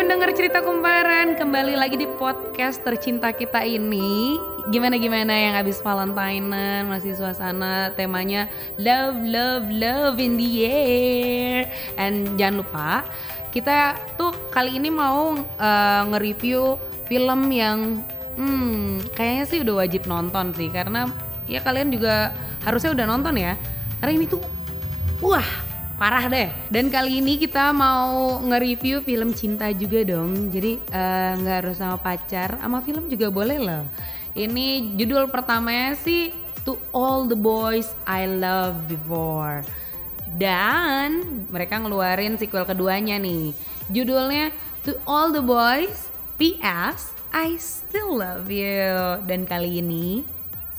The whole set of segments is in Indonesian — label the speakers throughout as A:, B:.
A: pendengar cerita kumparan, kembali lagi di podcast tercinta kita ini. Gimana gimana yang habis Valentinean, masih suasana temanya love love love in the air. And jangan lupa kita tuh kali ini mau uh, nge-review film yang hmm kayaknya sih udah wajib nonton sih karena ya kalian juga harusnya udah nonton ya. Karena ini tuh wah parah deh. Dan kali ini kita mau nge-review film cinta juga dong. Jadi eh, nggak uh, harus sama pacar, sama film juga boleh loh. Ini judul pertamanya sih To All the Boys I Love Before. Dan mereka ngeluarin sequel keduanya nih. Judulnya To All the Boys PS I Still Love You. Dan kali ini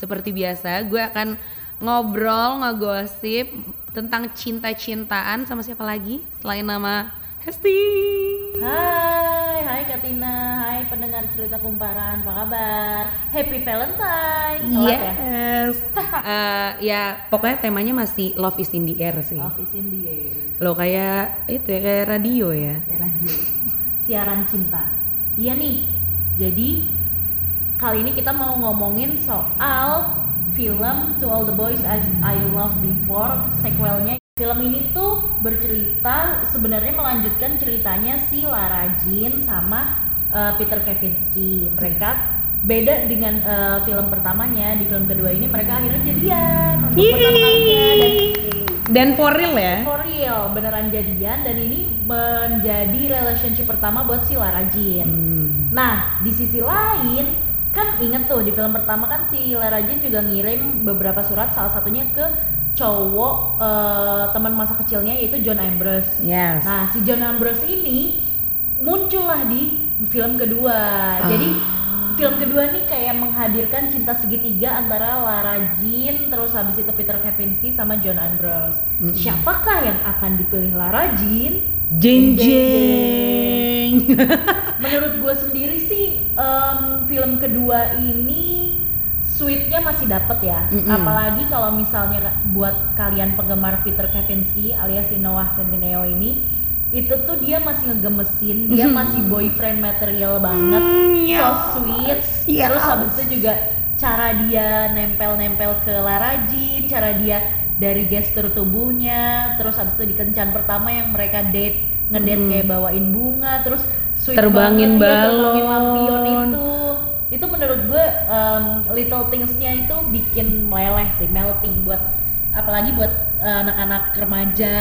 A: seperti biasa gue akan ngobrol, ngegosip tentang cinta-cintaan sama siapa lagi selain nama Hesti.
B: Hai, hai Katina, hai pendengar cerita kumparan, apa kabar? Happy Valentine.
A: Telat ya? yes. ya? uh, ya pokoknya temanya masih Love is in the air sih.
B: Love is in the air.
A: Lo kayak itu ya kayak radio ya.
B: Kayak radio. Siaran cinta. Iya nih. Jadi kali ini kita mau ngomongin soal film To All the Boys I, I Love Before sequelnya. Film ini tuh bercerita sebenarnya melanjutkan ceritanya si Lara Jean sama uh, Peter Kavinsky. Mereka yes. beda dengan uh, film pertamanya. Di film kedua ini mereka akhirnya jadian untuk dan
A: dan for real ya?
B: For real beneran jadian. Dan ini menjadi relationship pertama buat si Lara Jean. Hmm. nah di sisi lain kan inget tuh di film pertama kan si Lara Jean juga ngirim beberapa surat salah satunya ke cowok uh, teman masa kecilnya yaitu John Ambrose.
A: Yes.
B: Nah si John Ambrose ini muncullah di film kedua. Uh. Jadi film kedua nih kayak menghadirkan cinta segitiga antara Lara Jean terus habis itu Peter Kavinsky sama John Ambrose. Mm -hmm. Siapakah yang akan dipilih Lara Jean?
A: Jeng jeng.
B: Menurut gue sendiri sih um, film kedua ini sweetnya masih dapet ya. Mm -hmm. Apalagi kalau misalnya buat kalian penggemar Peter Kavinsky alias si Noah Centineo ini itu tuh dia masih ngegemesin, dia masih boyfriend material banget, mm, so sweet. Yes. Terus habis itu juga cara dia nempel-nempel ke Laraji, cara dia dari gestur tubuhnya, terus habis itu di kencan pertama yang mereka date, ngedate mm. kayak bawain bunga, terus
A: sweet terbangin banget, balon,
B: terbangin lampion itu itu menurut gue um, little thingsnya itu bikin meleleh sih melting buat apalagi buat uh, anak-anak remaja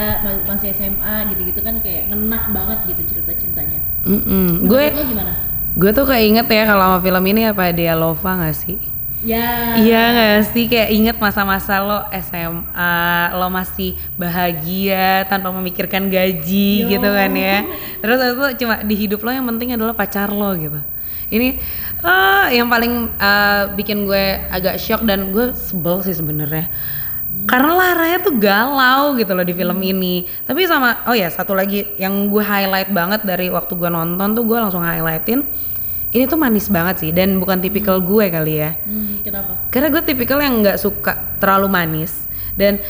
B: masih SMA gitu-gitu kan kayak ngena banget gitu cerita cintanya.
A: Mm -mm. Gue gimana? Gue tuh kayak inget ya kalau sama film ini apa dia Lova gak sih?
B: Ya.
A: Iya gak sih kayak inget masa-masa lo SMA, lo masih bahagia tanpa memikirkan gaji Yo. gitu kan ya. Terus itu cuma di hidup lo yang penting adalah pacar lo gitu. Ini uh, yang paling uh, bikin gue agak shock dan gue sebel sih sebenarnya karena Laranya tuh galau gitu loh di film hmm. ini tapi sama oh ya satu lagi yang gue highlight banget dari waktu gue nonton tuh gue langsung highlightin ini tuh manis banget sih dan bukan tipikal hmm. gue kali ya
B: hmm, kenapa
A: karena gue tipikal yang nggak suka terlalu manis dan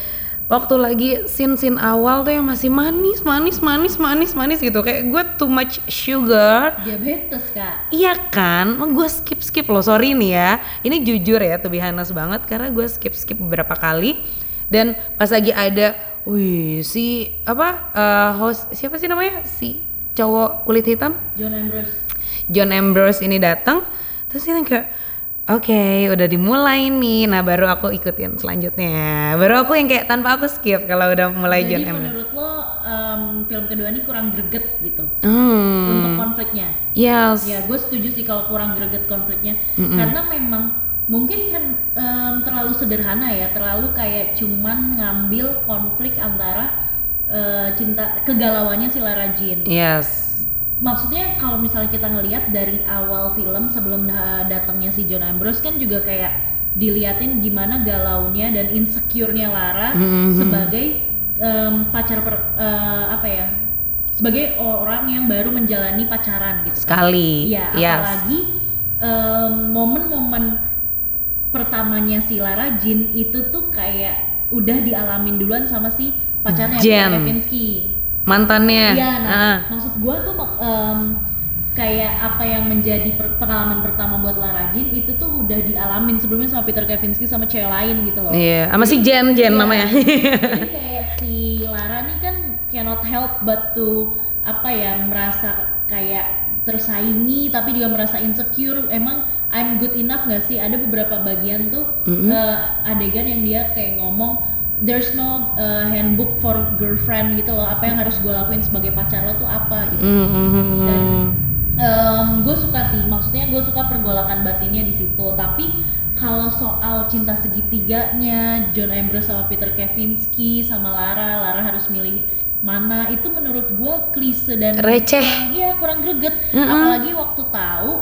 A: waktu lagi scene-scene awal tuh yang masih manis, manis, manis, manis, manis gitu. Kayak gue too much sugar.
B: Diabetes kak.
A: Iya kan, gue skip skip loh. Sorry nih ya. Ini jujur ya, tuh honest banget karena gue skip skip beberapa kali. Dan pas lagi ada, wih si apa uh, host siapa sih namanya si cowok kulit hitam?
B: John Ambrose.
A: John Ambrose ini datang, terus ini kayak Oke, okay, udah dimulai nih. Nah, baru aku ikutin selanjutnya. Baru aku yang kayak tanpa aku skip kalau udah mulai
B: Jadi
A: John
B: M. menurut lo um, film kedua ini kurang greget gitu hmm. untuk konfliknya?
A: Yes.
B: Ya, gue setuju sih kalau kurang greget konfliknya mm -mm. karena memang mungkin kan um, terlalu sederhana ya, terlalu kayak cuman ngambil konflik antara uh, cinta kegalauannya si Lara Jean.
A: Yes
B: maksudnya kalau misalnya kita ngelihat dari awal film sebelum datangnya si John Ambrose kan juga kayak diliatin gimana galaunya dan insecure-nya Lara mm-hmm. sebagai um, pacar per, uh, apa ya sebagai orang yang baru menjalani pacaran gitu
A: sekali
B: ya yes. apalagi um, momen-momen pertamanya si Lara Jean itu tuh kayak udah dialamin duluan sama si pacarnya. Kevin
A: mantannya
B: iya nah uh. maksud gue tuh um, kayak apa yang menjadi per- pengalaman pertama buat Lara Jean itu tuh udah dialamin sebelumnya sama Peter Kavinsky sama cewek lain gitu loh.
A: Iya, sama si Jen, Jen
B: Iya.
A: namanya.
B: Jadi kayak si Lara nih kan cannot help but to apa ya merasa kayak tersaingi tapi juga merasa insecure. Emang I'm good enough gak sih? Ada beberapa bagian tuh
A: Mm-mm.
B: eh, adegan yang dia kayak ngomong there's no uh, handbook for girlfriend gitu loh. Apa yang harus gue lakuin sebagai pacar lo tuh apa gitu.
A: Mm,
B: Dan gue suka sih, maksudnya gue suka pergolakan batinnya di situ. Tapi kalau soal cinta segitiganya, John Ambrose sama Peter Kavinsky sama Lara, Lara harus milih mana itu menurut gue klise dan
A: Receh.
B: Iya kurang greget.
A: Mm-mm.
B: Apalagi waktu tahu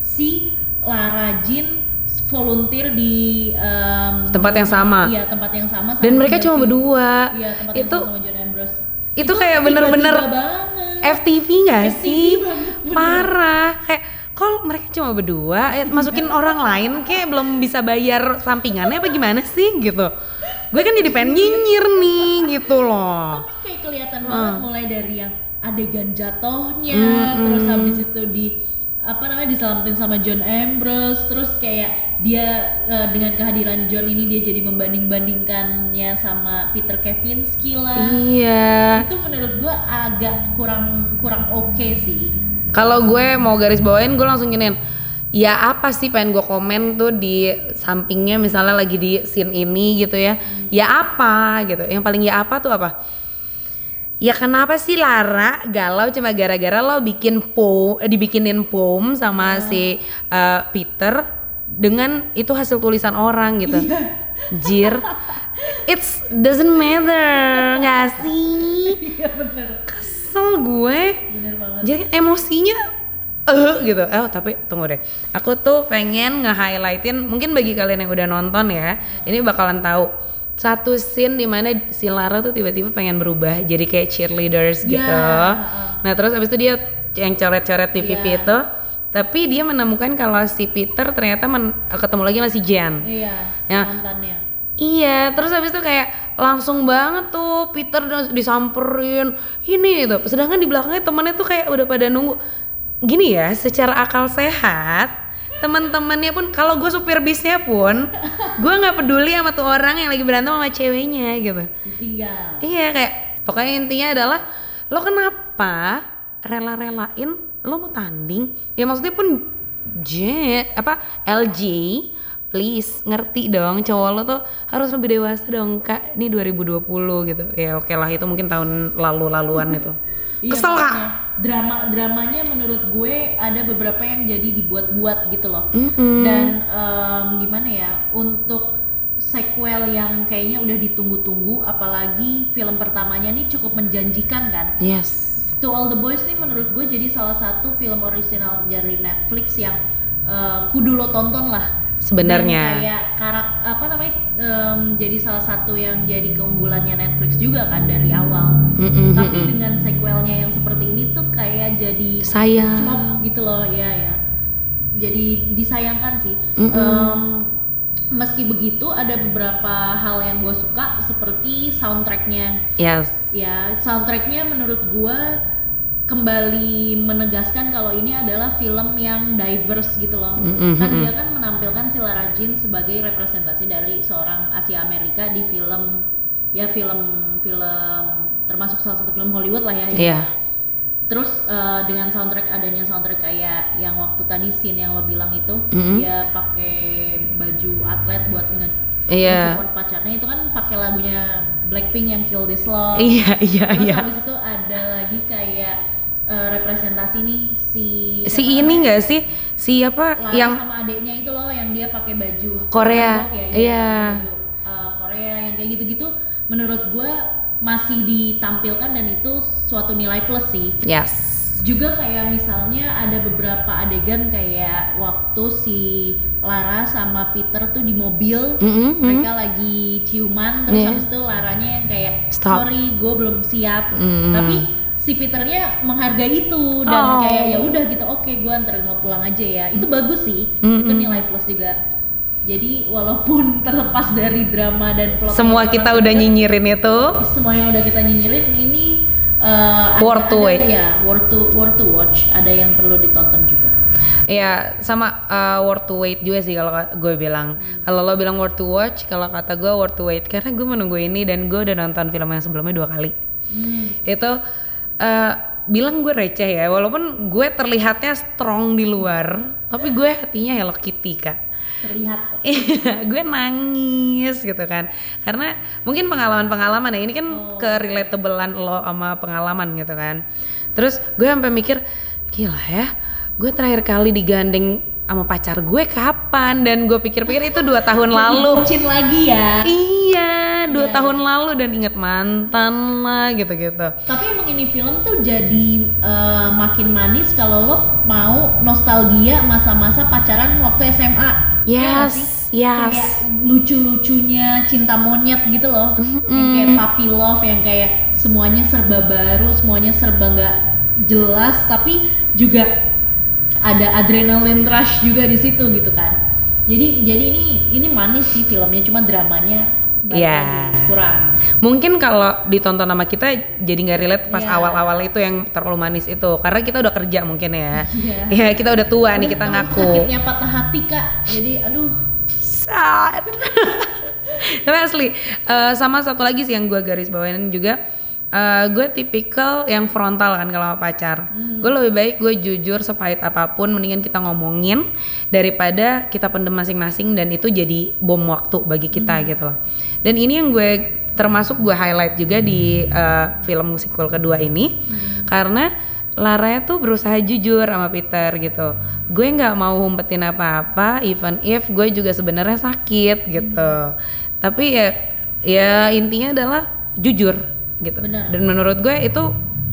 B: si Lara Jean volunteer di em,
A: Tempat yang sama.
B: Iya tempat yang sama. sama
A: Dan mereka cuma berdua.
B: Iya tempat yang
A: Itu
B: sama sama John Ambrose.
A: itu kayak bener-bener. FTV nggak sih?
B: banget, bener.
A: Parah. Kayak kalau mereka cuma berdua, eh, masukin orang lain kayak belum bisa bayar sampingannya apa gimana sih gitu. Gue kan jadi pengen nyinyir nih gitu loh.
B: tapi kayak kelihatan
A: Hmm.
B: banget mulai dari yang adegan jatuhnya
A: Mm-mm.
B: terus habis itu di apa namanya diselamatin sama John Ambrose terus kayak dia eh, dengan kehadiran John ini dia jadi membanding-bandingkannya sama Peter Kavinsky lah
A: Iya.
B: itu menurut gua agak kurang kurang oke sih
A: Kalau gue mau garis bawain, gue langsung giniin. Ya apa sih pengen gue komen tuh di sampingnya misalnya lagi di scene ini gitu ya. Ya apa gitu. Yang paling ya apa tuh apa? Ya kenapa sih Lara galau cuma gara-gara lo bikin po eh, dibikinin poem sama si eh, Peter dengan itu hasil tulisan orang gitu. Jir. It's doesn't matter, nggak sih?
B: iya bener.
A: Kesel gue.
B: Bener banget.
A: Jadi emosinya eh gitu. Oh tapi tunggu deh. Aku tuh pengen nge-highlightin mungkin bagi kalian yang udah nonton ya ini bakalan tahu satu scene di mana si Lara tuh tiba-tiba pengen berubah jadi kayak cheerleaders
B: Ya,
A: gitu nah terus abis itu dia yang coret-coret di pipi
B: Iya.
A: itu tapi dia menemukan kalau si Peter ternyata men- ketemu lagi sama si Jen
B: iya
A: Ya.
B: mantannya
A: Iya, terus habis itu kayak langsung banget tuh Peter dis- disamperin ini itu. Sedangkan di belakangnya temennya tuh kayak udah pada nunggu. Gini ya, secara akal sehat, teman-temannya pun kalau gue supir bisnya pun, gue nggak peduli sama tuh orang yang lagi berantem sama ceweknya gitu.
B: tinggal
A: Iya kayak pokoknya intinya adalah lo kenapa rela-relain lo mau tanding? Ya maksudnya pun J apa LG please ngerti dong cowok lo tuh harus lebih dewasa dong kak ini 2020 gitu ya oke lah itu mungkin tahun lalu-laluan itu
B: Iya,
A: kesel kak
B: drama dramanya menurut gue ada beberapa yang jadi dibuat-buat gitu loh.
A: Mm-mm.
B: dan em, gimana ya untuk sequel yang kayaknya udah ditunggu-tunggu apalagi film pertamanya nih cukup menjanjikan kan?
A: Yes.
B: To All the Boys nih menurut gue jadi salah satu film original dari Netflix yang eh, kudu lo tonton lah
A: Sebenarnya.
B: Kayak karak apa namanya em, jadi salah satu yang jadi keunggulannya Netflix juga kan dari awal
A: Mm-mm,
B: tapi
A: mm-mm.
B: dengan sequelnya yang seperti ini tuh kayak jadi
A: sayang
B: flop gitu loh ya ya jadi disayangkan sih. Em, meski begitu ada beberapa hal yang gue suka seperti soundtracknya
A: yes
B: ya soundtracknya menurut gue kembali menegaskan kalau ini adalah film yang diverse gitu loh
A: Mm-mm,
B: kan
A: mm-mm.
B: dia kan menampilkan si Lara Jean sebagai representasi dari seorang Asia Amerika di film ya film film termasuk salah satu film Hollywood lah ya
A: iya
B: Terus eh, dengan soundtrack adanya soundtrack kayak yang waktu tadi scene yang lo bilang itu
A: Mhm.
B: dia pakai baju atlet buat nge
A: Iya.
B: support pacarnya itu kan pakai lagunya Blackpink yang Kill This Love.
A: iya iya
B: Terus
A: iya
B: habis itu ada lagi kayak eh, representasi nih si
A: si ini enggak sih? Siapa
B: Lara
A: yang
B: sama adiknya itu loh yang dia pakai baju
A: Korea,
B: ya,
A: iya.
B: baju, eh, Korea yang kayak gitu-gitu. Menurut gua masih ditampilkan dan itu suatu nilai plus sih.
A: Yes.
B: Juga kayak misalnya ada beberapa adegan kayak waktu si Lara sama Peter tuh di mobil
A: Mm-mm,
B: mereka lagi ciuman terus
A: Iya.
B: habis itu Laranya yang kayak
A: Stop.
B: sorry gue belum siap.
A: Mm.
B: tapi si Peternya menghargai itu dan
A: Oh.
B: kayak ya udah gitu oke gue anterin lo pulang aja ya itu bagus sih
A: Mm-mm.
B: itu nilai plus juga jadi walaupun terlepas dari drama dan plot
A: semua kita udah nyinyirin itu
B: semua yang udah kita nyinyirin ini eh,
A: Worth to
B: ada-
A: wait.
B: ya worth to worth to watch ada yang perlu ditonton juga
A: Ya sama uh, worth to wait juga sih kalau gue bilang. Kalau lo bilang worth to watch, kalau kata gue worth to wait karena gue menunggu ini dan gue udah nonton film yang sebelumnya dua kali. Itu uh, bilang gue receh ya, walaupun gue terlihatnya strong di luar, tapi gue hatinya Hello Kitty kak.
B: terlihat.
A: Iya, gue nangis gitu kan. Karena mungkin pengalaman-pengalaman ya ini kan ke relatablean lo sama pengalaman gitu kan. Terus gue sampai mikir gila ya gue terakhir kali digandeng sama pacar gue kapan? Dan gue pikir-pikir itu dua tahun lalu.
B: Bucin lagi ya.
A: Iya dua tahun lalu dan inget mantan lah gitu-gitu.
B: Tapi emang ini film tuh jadi eh, makin manis kalau lo mau nostalgia masa-masa pacaran waktu SMA Iya
A: Yes,
B: sih?
A: yes.
B: kayak lucu-lucunya cinta monyet gitu loh. Yang kayak puppy love yang kayak semuanya serba baru semuanya serba nggak jelas tapi juga ada adrenaline rush juga di situ gitu kan jadi jadi ini ini manis sih filmnya cuma dramanya
A: Iya.
B: lagi, kurang
A: Mungkin kalau ditonton sama kita jadi nggak relate pas
B: Iya.
A: awal-awal itu yang terlalu manis itu karena kita udah kerja mungkin ya.
B: Iya.
A: Ya kita udah tua nih
B: Udah
A: kita
B: tahu
A: ngaku.
B: sakitnya patah hati kak jadi aduh
A: Sad. Tapi asli eh, sama satu lagi sih yang gue garis bawain juga eh, gue tipikal yang frontal kan kalau pacar. Gue lebih baik gue jujur sepahit apa pun mendingan kita ngomongin daripada kita pendem masing-masing dan itu jadi bom waktu bagi kita gitu loh. Dan ini yang gue termasuk gue highlight juga di eh, film sequel kedua ini karena Lara tuh berusaha jujur sama Peter gitu. Gue nggak mau umpetin apa-apa, even if gue juga sebenarnya sakit gitu. Tapi ya, ya intinya adalah jujur gitu.
B: Benar.
A: Dan menurut gue itu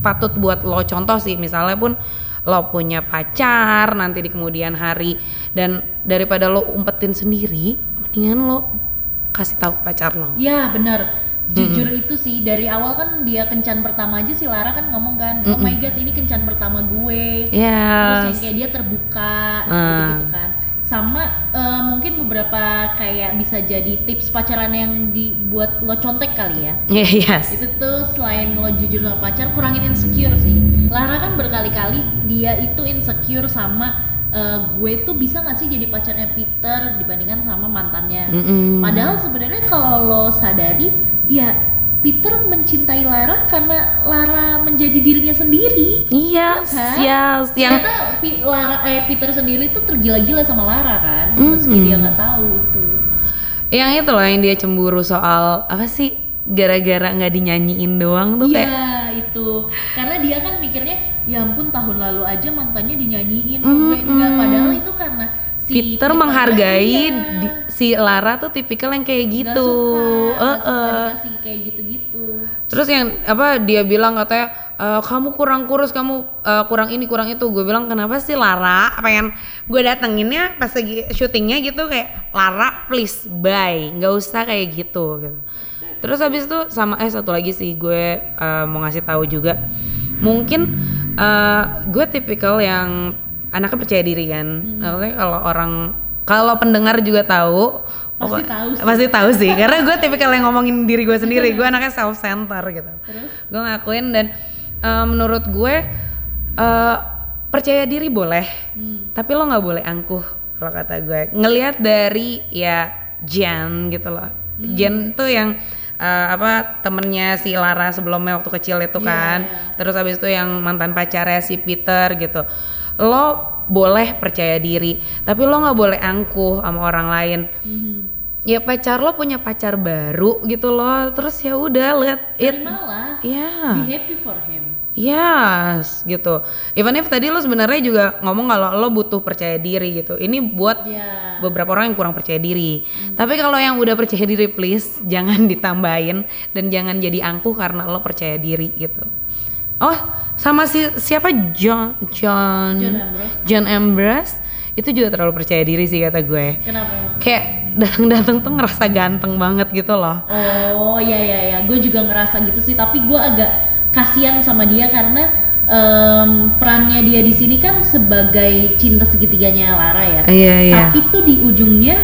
A: patut buat lo contoh sih. Misalnya pun lo punya pacar nanti di kemudian hari dan daripada lo umpetin sendiri, mendingan lo kasih tahu pacar lo.
B: ya benar jujur itu sih dari awal kan dia kencan pertama aja si Lara kan ngomong kan oh my god ini kencan pertama gue terus yang
A: Yes.
B: kayak dia terbuka
A: Ah.
B: gitu kan sama eh, mungkin beberapa kayak bisa jadi tips pacaran yang dibuat lo contek kali ya
A: Yeah, yes.
B: itu tuh selain lo jujur sama pacar kurangin insecure sih Lara kan berkali-kali dia itu insecure sama eh, gue tuh bisa nggak sih jadi pacarnya Peter dibandingkan sama mantannya
A: Mm-mm.
B: padahal sebenarnya kalau lo sadari ya Peter mencintai Lara karena Lara menjadi dirinya sendiri.
A: Yes,
B: Kan?
A: yes. Yang
B: ternyata Lara eh Peter sendiri tuh tergila-gila sama Lara kan?
A: Mm-hmm.
B: meski dia nggak tahu itu.
A: Yang itu loh yang dia cemburu soal apa sih gara-gara nggak dinyanyiin doang tuh kayak.
B: Iya itu. Karena dia kan mikirnya ya ampun tahun lalu aja mantannya dinyanyiin. Gue enggak padahal itu karena si
A: Peter menghargai
B: iya,
A: di- si Lara tuh tipikal yang kayak gitu.
B: suka, nggak suka
A: Eh-eh.
B: dikasih kayak gitu-gitu
A: Terus yang apa dia bilang katanya "E, kamu kurang kurus, kamu eh, kurang ini kurang itu. Gue bilang kenapa sih Lara pengen gue datenginnya pas lagi syutingnya gitu kayak Lara please bye, nggak usah kayak gitu gitu. Terus habis itu sama eh satu lagi sih gue eh, mau ngasih tahu juga mungkin eh, gue tipikal yang anaknya percaya diri kan. Maksudnya kalau orang kalau pendengar juga tahu
B: Pasti tahu sih.
A: pasti tahu sih karena gue tipikal yang ngomongin diri gue sendiri gue anaknya self center gitu
B: Terus?
A: gue ngakuin dan eh, menurut gue eh, percaya diri boleh
B: Hmm.
A: tapi lo nggak boleh angkuh kalau kata gue ngelihat dari ya Jen gitu loh
B: Hmm.
A: Jen tuh yang eh, apa temennya si Lara sebelumnya waktu kecil itu
B: Iya,
A: kan
B: iya.
A: terus habis itu yang mantan pacarnya si Peter gitu lo boleh percaya diri tapi lo nggak boleh angkuh sama orang lain.
B: Mhm.
A: ya pacar lo punya pacar baru gitu loh terus ya udah lihat it ya.
B: Be happy for him.
A: Yes gitu. Even if tadi lo sebenarnya juga ngomong kalau lo butuh percaya diri gitu ini buat
B: ya.
A: beberapa orang yang kurang percaya diri. Tapi kalau yang udah percaya diri please jangan ditambahin dan jangan jadi angkuh karena lo percaya diri gitu oh sama si siapa John John
B: John Ambrose.
A: John Ambrose itu juga terlalu percaya diri sih kata gue
B: kenapa
A: kayak datang-datang tuh ngerasa ganteng banget gitu loh
B: Oh ya ya ya, gue juga ngerasa gitu sih. Tapi gue agak kasihan sama dia karena em, perannya dia di sini kan sebagai cinta segitiganya Lara ya.
A: Iya, iya.
B: Tapi tuh di ujungnya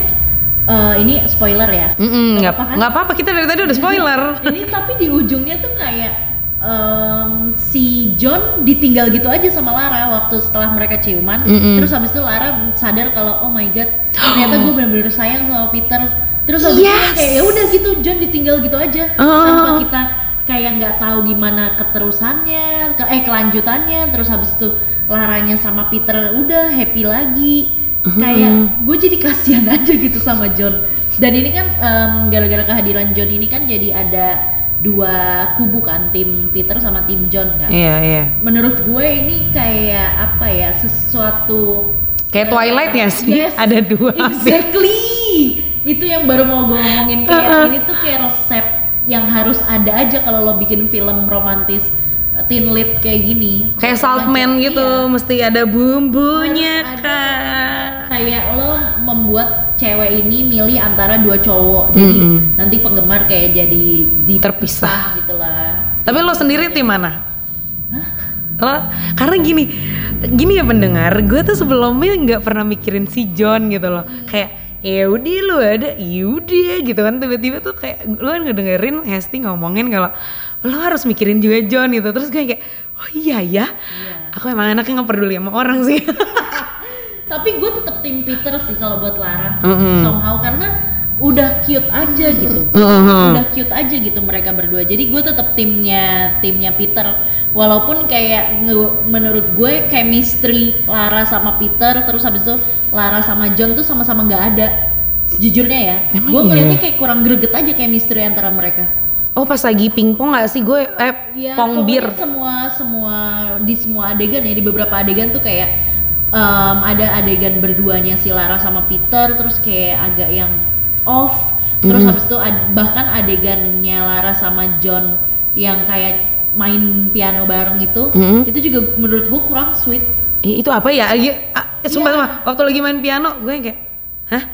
B: eh, ini spoiler ya.
A: Mm-mm, nggak
B: apa-apa kan?
A: nggak apa-apa kita dari tadi udah spoiler
B: ini tapi di ujungnya tuh kayak em, si John ditinggal gitu aja sama Lara waktu setelah mereka ciuman.
A: Mm-mm.
B: Terus habis itu Lara sadar kalau oh my god, ternyata gue bener-bener sayang sama Peter. Terus habis itu
A: Yes.
B: kayak ya udah gitu John ditinggal gitu aja
A: Oh.
B: tanpa kita kayak nggak tahu gimana keterusannya, ke, eh kelanjutannya. Terus habis itu Laranya sama Peter udah happy lagi. Kayak gue jadi kasihan aja gitu sama John. Dan ini kan em, gara-gara kehadiran John ini kan jadi ada dua kubu kan tim Peter sama tim John kan.
A: Iya iya.
B: Menurut gue ini kayak apa ya sesuatu
A: Kayak Twilight ya sih.
B: Yes,
A: Ada dua.
B: Exactly. Itu yang baru mau gue ngomongin kayak ini tuh kayak resep yang harus ada aja kalau lo bikin film romantis teen lead kayak gini.
A: Kayak saltman gitu,
B: Iya.
A: mesti ada bumbunya
B: Harus ada.
A: kan.
B: Kayak lo membuat cewek ini milih antara dua cowok, jadi
A: Mm-mm.
B: nanti penggemar kayak jadi
A: Terpisah.
B: gitu lah.
A: Tapi lo sendiri tim mana? Lo karena gini, gini ya pendengar, gue tuh sebelumnya nggak pernah mikirin si John gitu loh. Kayak ya udah lu ada, yaudah gitu kan tiba-tiba tuh kayak lu kan ngedengerin Hesti ngomongin kalau lo harus mikirin juga John gitu. Terus gue kayak oh iya ya, aku emang anaknya nggak peduli sama orang sih.
B: Tapi gue tetap tim Peter sih kalau buat Lara.
A: Mm-mm.
B: Somehow karena udah cute aja gitu.
A: Heeh.
B: Udah cute aja gitu mereka berdua. Jadi gue tetap timnya timnya Peter. Walaupun kayak menurut gue chemistry Lara sama Peter terus habis itu Lara sama John tuh sama-sama nggak ada. Sejujurnya ya, gue
A: iya?
B: ngeliatnya kayak kurang greget aja chemistry antara mereka.
A: Oh pas lagi pingpong nggak sih gue eh
B: Ya,
A: pong bir.
B: semua semua di semua adegan ya di beberapa adegan tuh kayak em, ada adegan berduanya si Lara sama Peter terus kayak agak yang off terus
A: Mhm.
B: habis itu ad- bahkan adegannya Lara sama John yang kayak main piano bareng itu
A: Mhm.
B: itu juga menurut gue kurang sweet
A: itu apa ya? Iya, ah, sumpah,
B: Iya.
A: sumpah, waktu lagi main piano gue kayak, hah?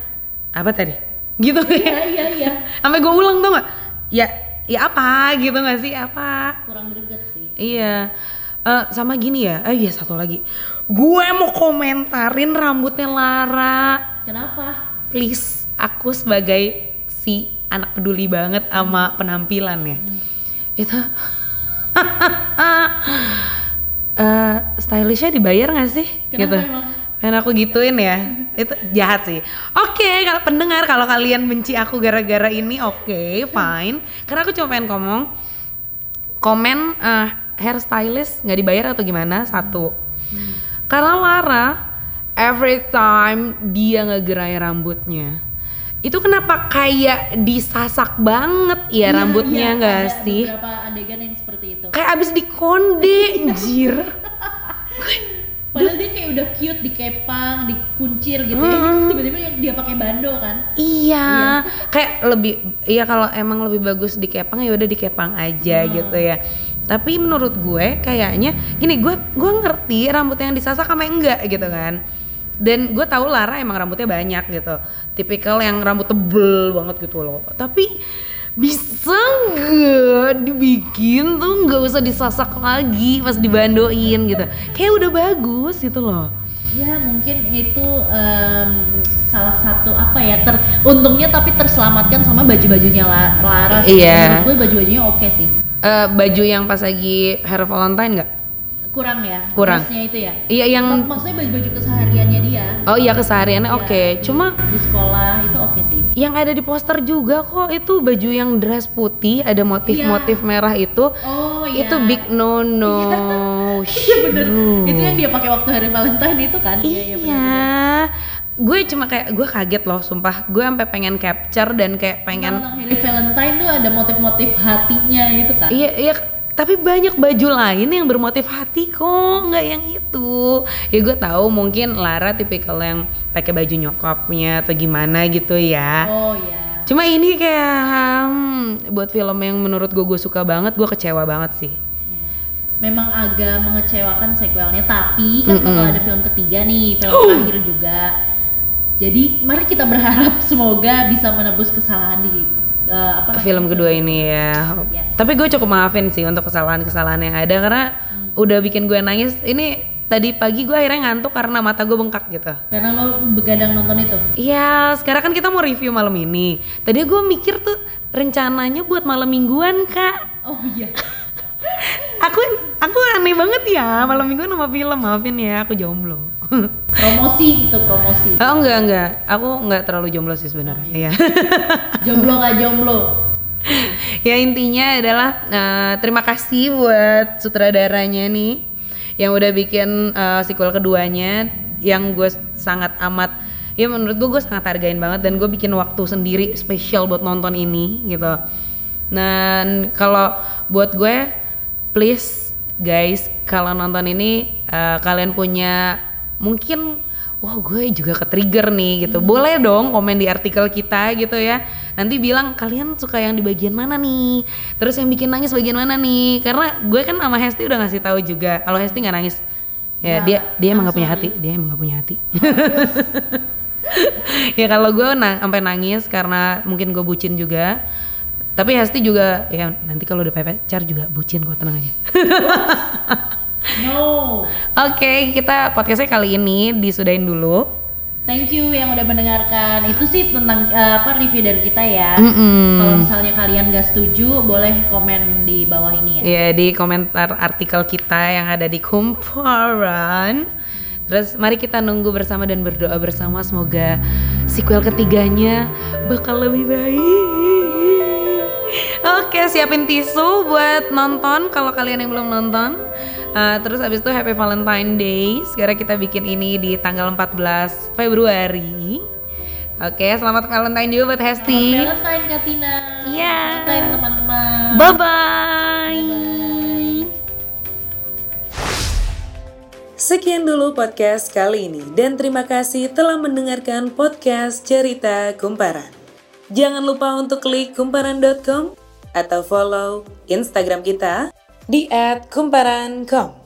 A: Apa tadi? Gitu
B: iya iya iya
A: Sampai gue ulang tuh gak? Ya, ya apa gitu gak sih? Apa?
B: kurang greget sih
A: Iya. Eh, sama gini ya, eh iya satu lagi. Gue mau komentarin rambutnya Lara.
B: kenapa
A: Please, aku sebagai si anak peduli banget sama penampilannya. Itu eh stylishnya dibayar gak sih?
B: Kenapa
A: gitu.
B: emang?
A: Pengen aku gituin ya, itu jahat sih. Oke, kalau pendengar kalau kalian benci aku gara-gara ini, oke, fine. Karena aku cuma pengen ngomong, komen eh, hairstylist nggak dibayar atau gimana satu. Karena Lara, every time dia ngegerai rambutnya, itu kenapa kayak disasak banget ya
B: Iya,
A: rambutnya
B: iya,
A: nggak
B: ada
A: sih?
B: beberapa adegan yang seperti itu
A: Kayak abis dikonde, anjir.
B: Padahal dia kayak udah cute dikepang, dikuncir gitu ya.
A: Hmm.
B: Tiba-tiba dia pakai bando kan.
A: Iya, kayak lebih iya kalau emang lebih bagus dikepang ya udah dikepang aja
B: Hmm.
A: gitu ya. Tapi menurut gue kayaknya gini, gue gue ngerti rambut yang disasak sama enggak gitu kan. Dan gue tahu Lara emang rambutnya banyak gitu. Tipikal yang rambut tebel banget gitu loh. Tapi bisa nggak dibikin tuh nggak usah disasak lagi pas dibandoin gitu. Kayak udah bagus gitu loh.
B: Ya mungkin itu em, salah satu apa ya ter untungnya tapi terselamatkan sama baju-bajunya La- Lara. sih.
A: Iya.
B: Menurut gue baju-bajunya oke sih.
A: Eh, baju yang pas lagi hair Valentine nggak?
B: Kurang ya.
A: Kurang.
B: dressnya itu ya.
A: Iya yang
B: Mak- Maksudnya baju-baju kesehariannya dia.
A: oh iya kesehariannya
B: Iya,
A: oke.
B: di-
A: Cuma
B: di sekolah itu oke sih.
A: Yang ada di poster juga kok itu baju yang dress putih ada motif-motif merah itu.
B: Oh iya.
A: Itu big no no.
B: Iya bener. Itu yang dia pakai waktu hari Valentine itu kan. Iya, iya bener.
A: Iya. Gue cuma kayak gue kaget loh sumpah. Gue sampai pengen capture dan kayak pengen
B: Kalau hari Valentine tuh ada motif-motif hatinya gitu kan.
A: Iya, iya, tapi banyak baju lain yang bermotif hati kok, nggak yang itu. Ya gue tahu mungkin Lara tipikal yang pakai baju nyokapnya atau gimana gitu ya.
B: Oh iya.
A: Cuma ini kayak hmm, buat film yang menurut gue gue suka banget, gue kecewa banget sih.
B: Memang agak mengecewakan sequelnya, tapi kan bakal
A: Mm-mm.
B: ada film ketiga nih, film terakhir juga. Jadi mari kita berharap semoga bisa menebus kesalahan di eh, apa namanya,
A: Film kedua ini ya.
B: Yes.
A: Tapi gue cukup maafin sih untuk kesalahan-kesalahan yang ada karena udah bikin gue nangis. Ini tadi pagi gue akhirnya ngantuk karena mata gue bengkak gitu.
B: Karena lo begadang nonton itu.
A: Iya, sekarang kan kita mau review malam ini. Tadi gue mikir tuh rencananya buat malam mingguan kak.
B: Oh iya.
A: aku aku aneh banget ya malam minggu nama film maafin ya aku jomblo.
B: promosi itu promosi
A: oh enggak enggak, aku enggak terlalu jomblo sih sebenarnya. Iya.
B: jomblo nggak jomblo
A: ya intinya adalah uh, terima kasih buat sutradaranya nih yang udah bikin uh, sequel keduanya yang gue sangat amat ya menurut gue gue sangat hargain banget dan gue bikin waktu sendiri spesial buat nonton ini gitu dan kalau buat gue please guys kalau nonton ini uh, kalian punya mungkin wah gue juga ke trigger nih gitu. Hmm. Boleh dong komen di artikel kita gitu ya. Nanti bilang kalian suka yang di bagian mana nih. Terus yang bikin nangis bagian mana nih. Karena gue kan sama Hesti udah ngasih tahu juga. Kalau Hesti nggak nangis. Ya, nah, dia dia emang gak punya hati. Dia emang gak punya hati. ya kalau gue na sampai nangis karena mungkin gue bucin juga. Tapi Hesti juga ya nanti kalau udah pacar juga bucin kok tenang aja.
B: No.
A: Oke, okay, kita podcastnya kali ini disudahin dulu.
B: Thank you yang udah mendengarkan. Itu sih tentang uh, apa review dari kita ya. Mm -mm. Kalau misalnya kalian gak setuju, boleh komen di bawah ini ya.
A: Iya yeah, di komentar artikel kita yang ada di kumparan. Terus mari kita nunggu bersama dan berdoa bersama semoga sequel ketiganya bakal lebih baik. Oke, siapin tisu buat nonton kalau kalian yang belum nonton. Uh, terus abis itu Happy Valentine Day. Sekarang kita bikin ini di tanggal 14 Februari. Oke, selamat Valentine juga buat Hesti.
B: Selamat Valentine Katina.
A: Iya.
B: Yeah. teman-teman.
A: Bye bye. Sekian dulu podcast kali ini dan terima kasih telah mendengarkan podcast Cerita Kumparan. Jangan lupa untuk klik kumparan.com atau follow Instagram kita di @kumparan.com.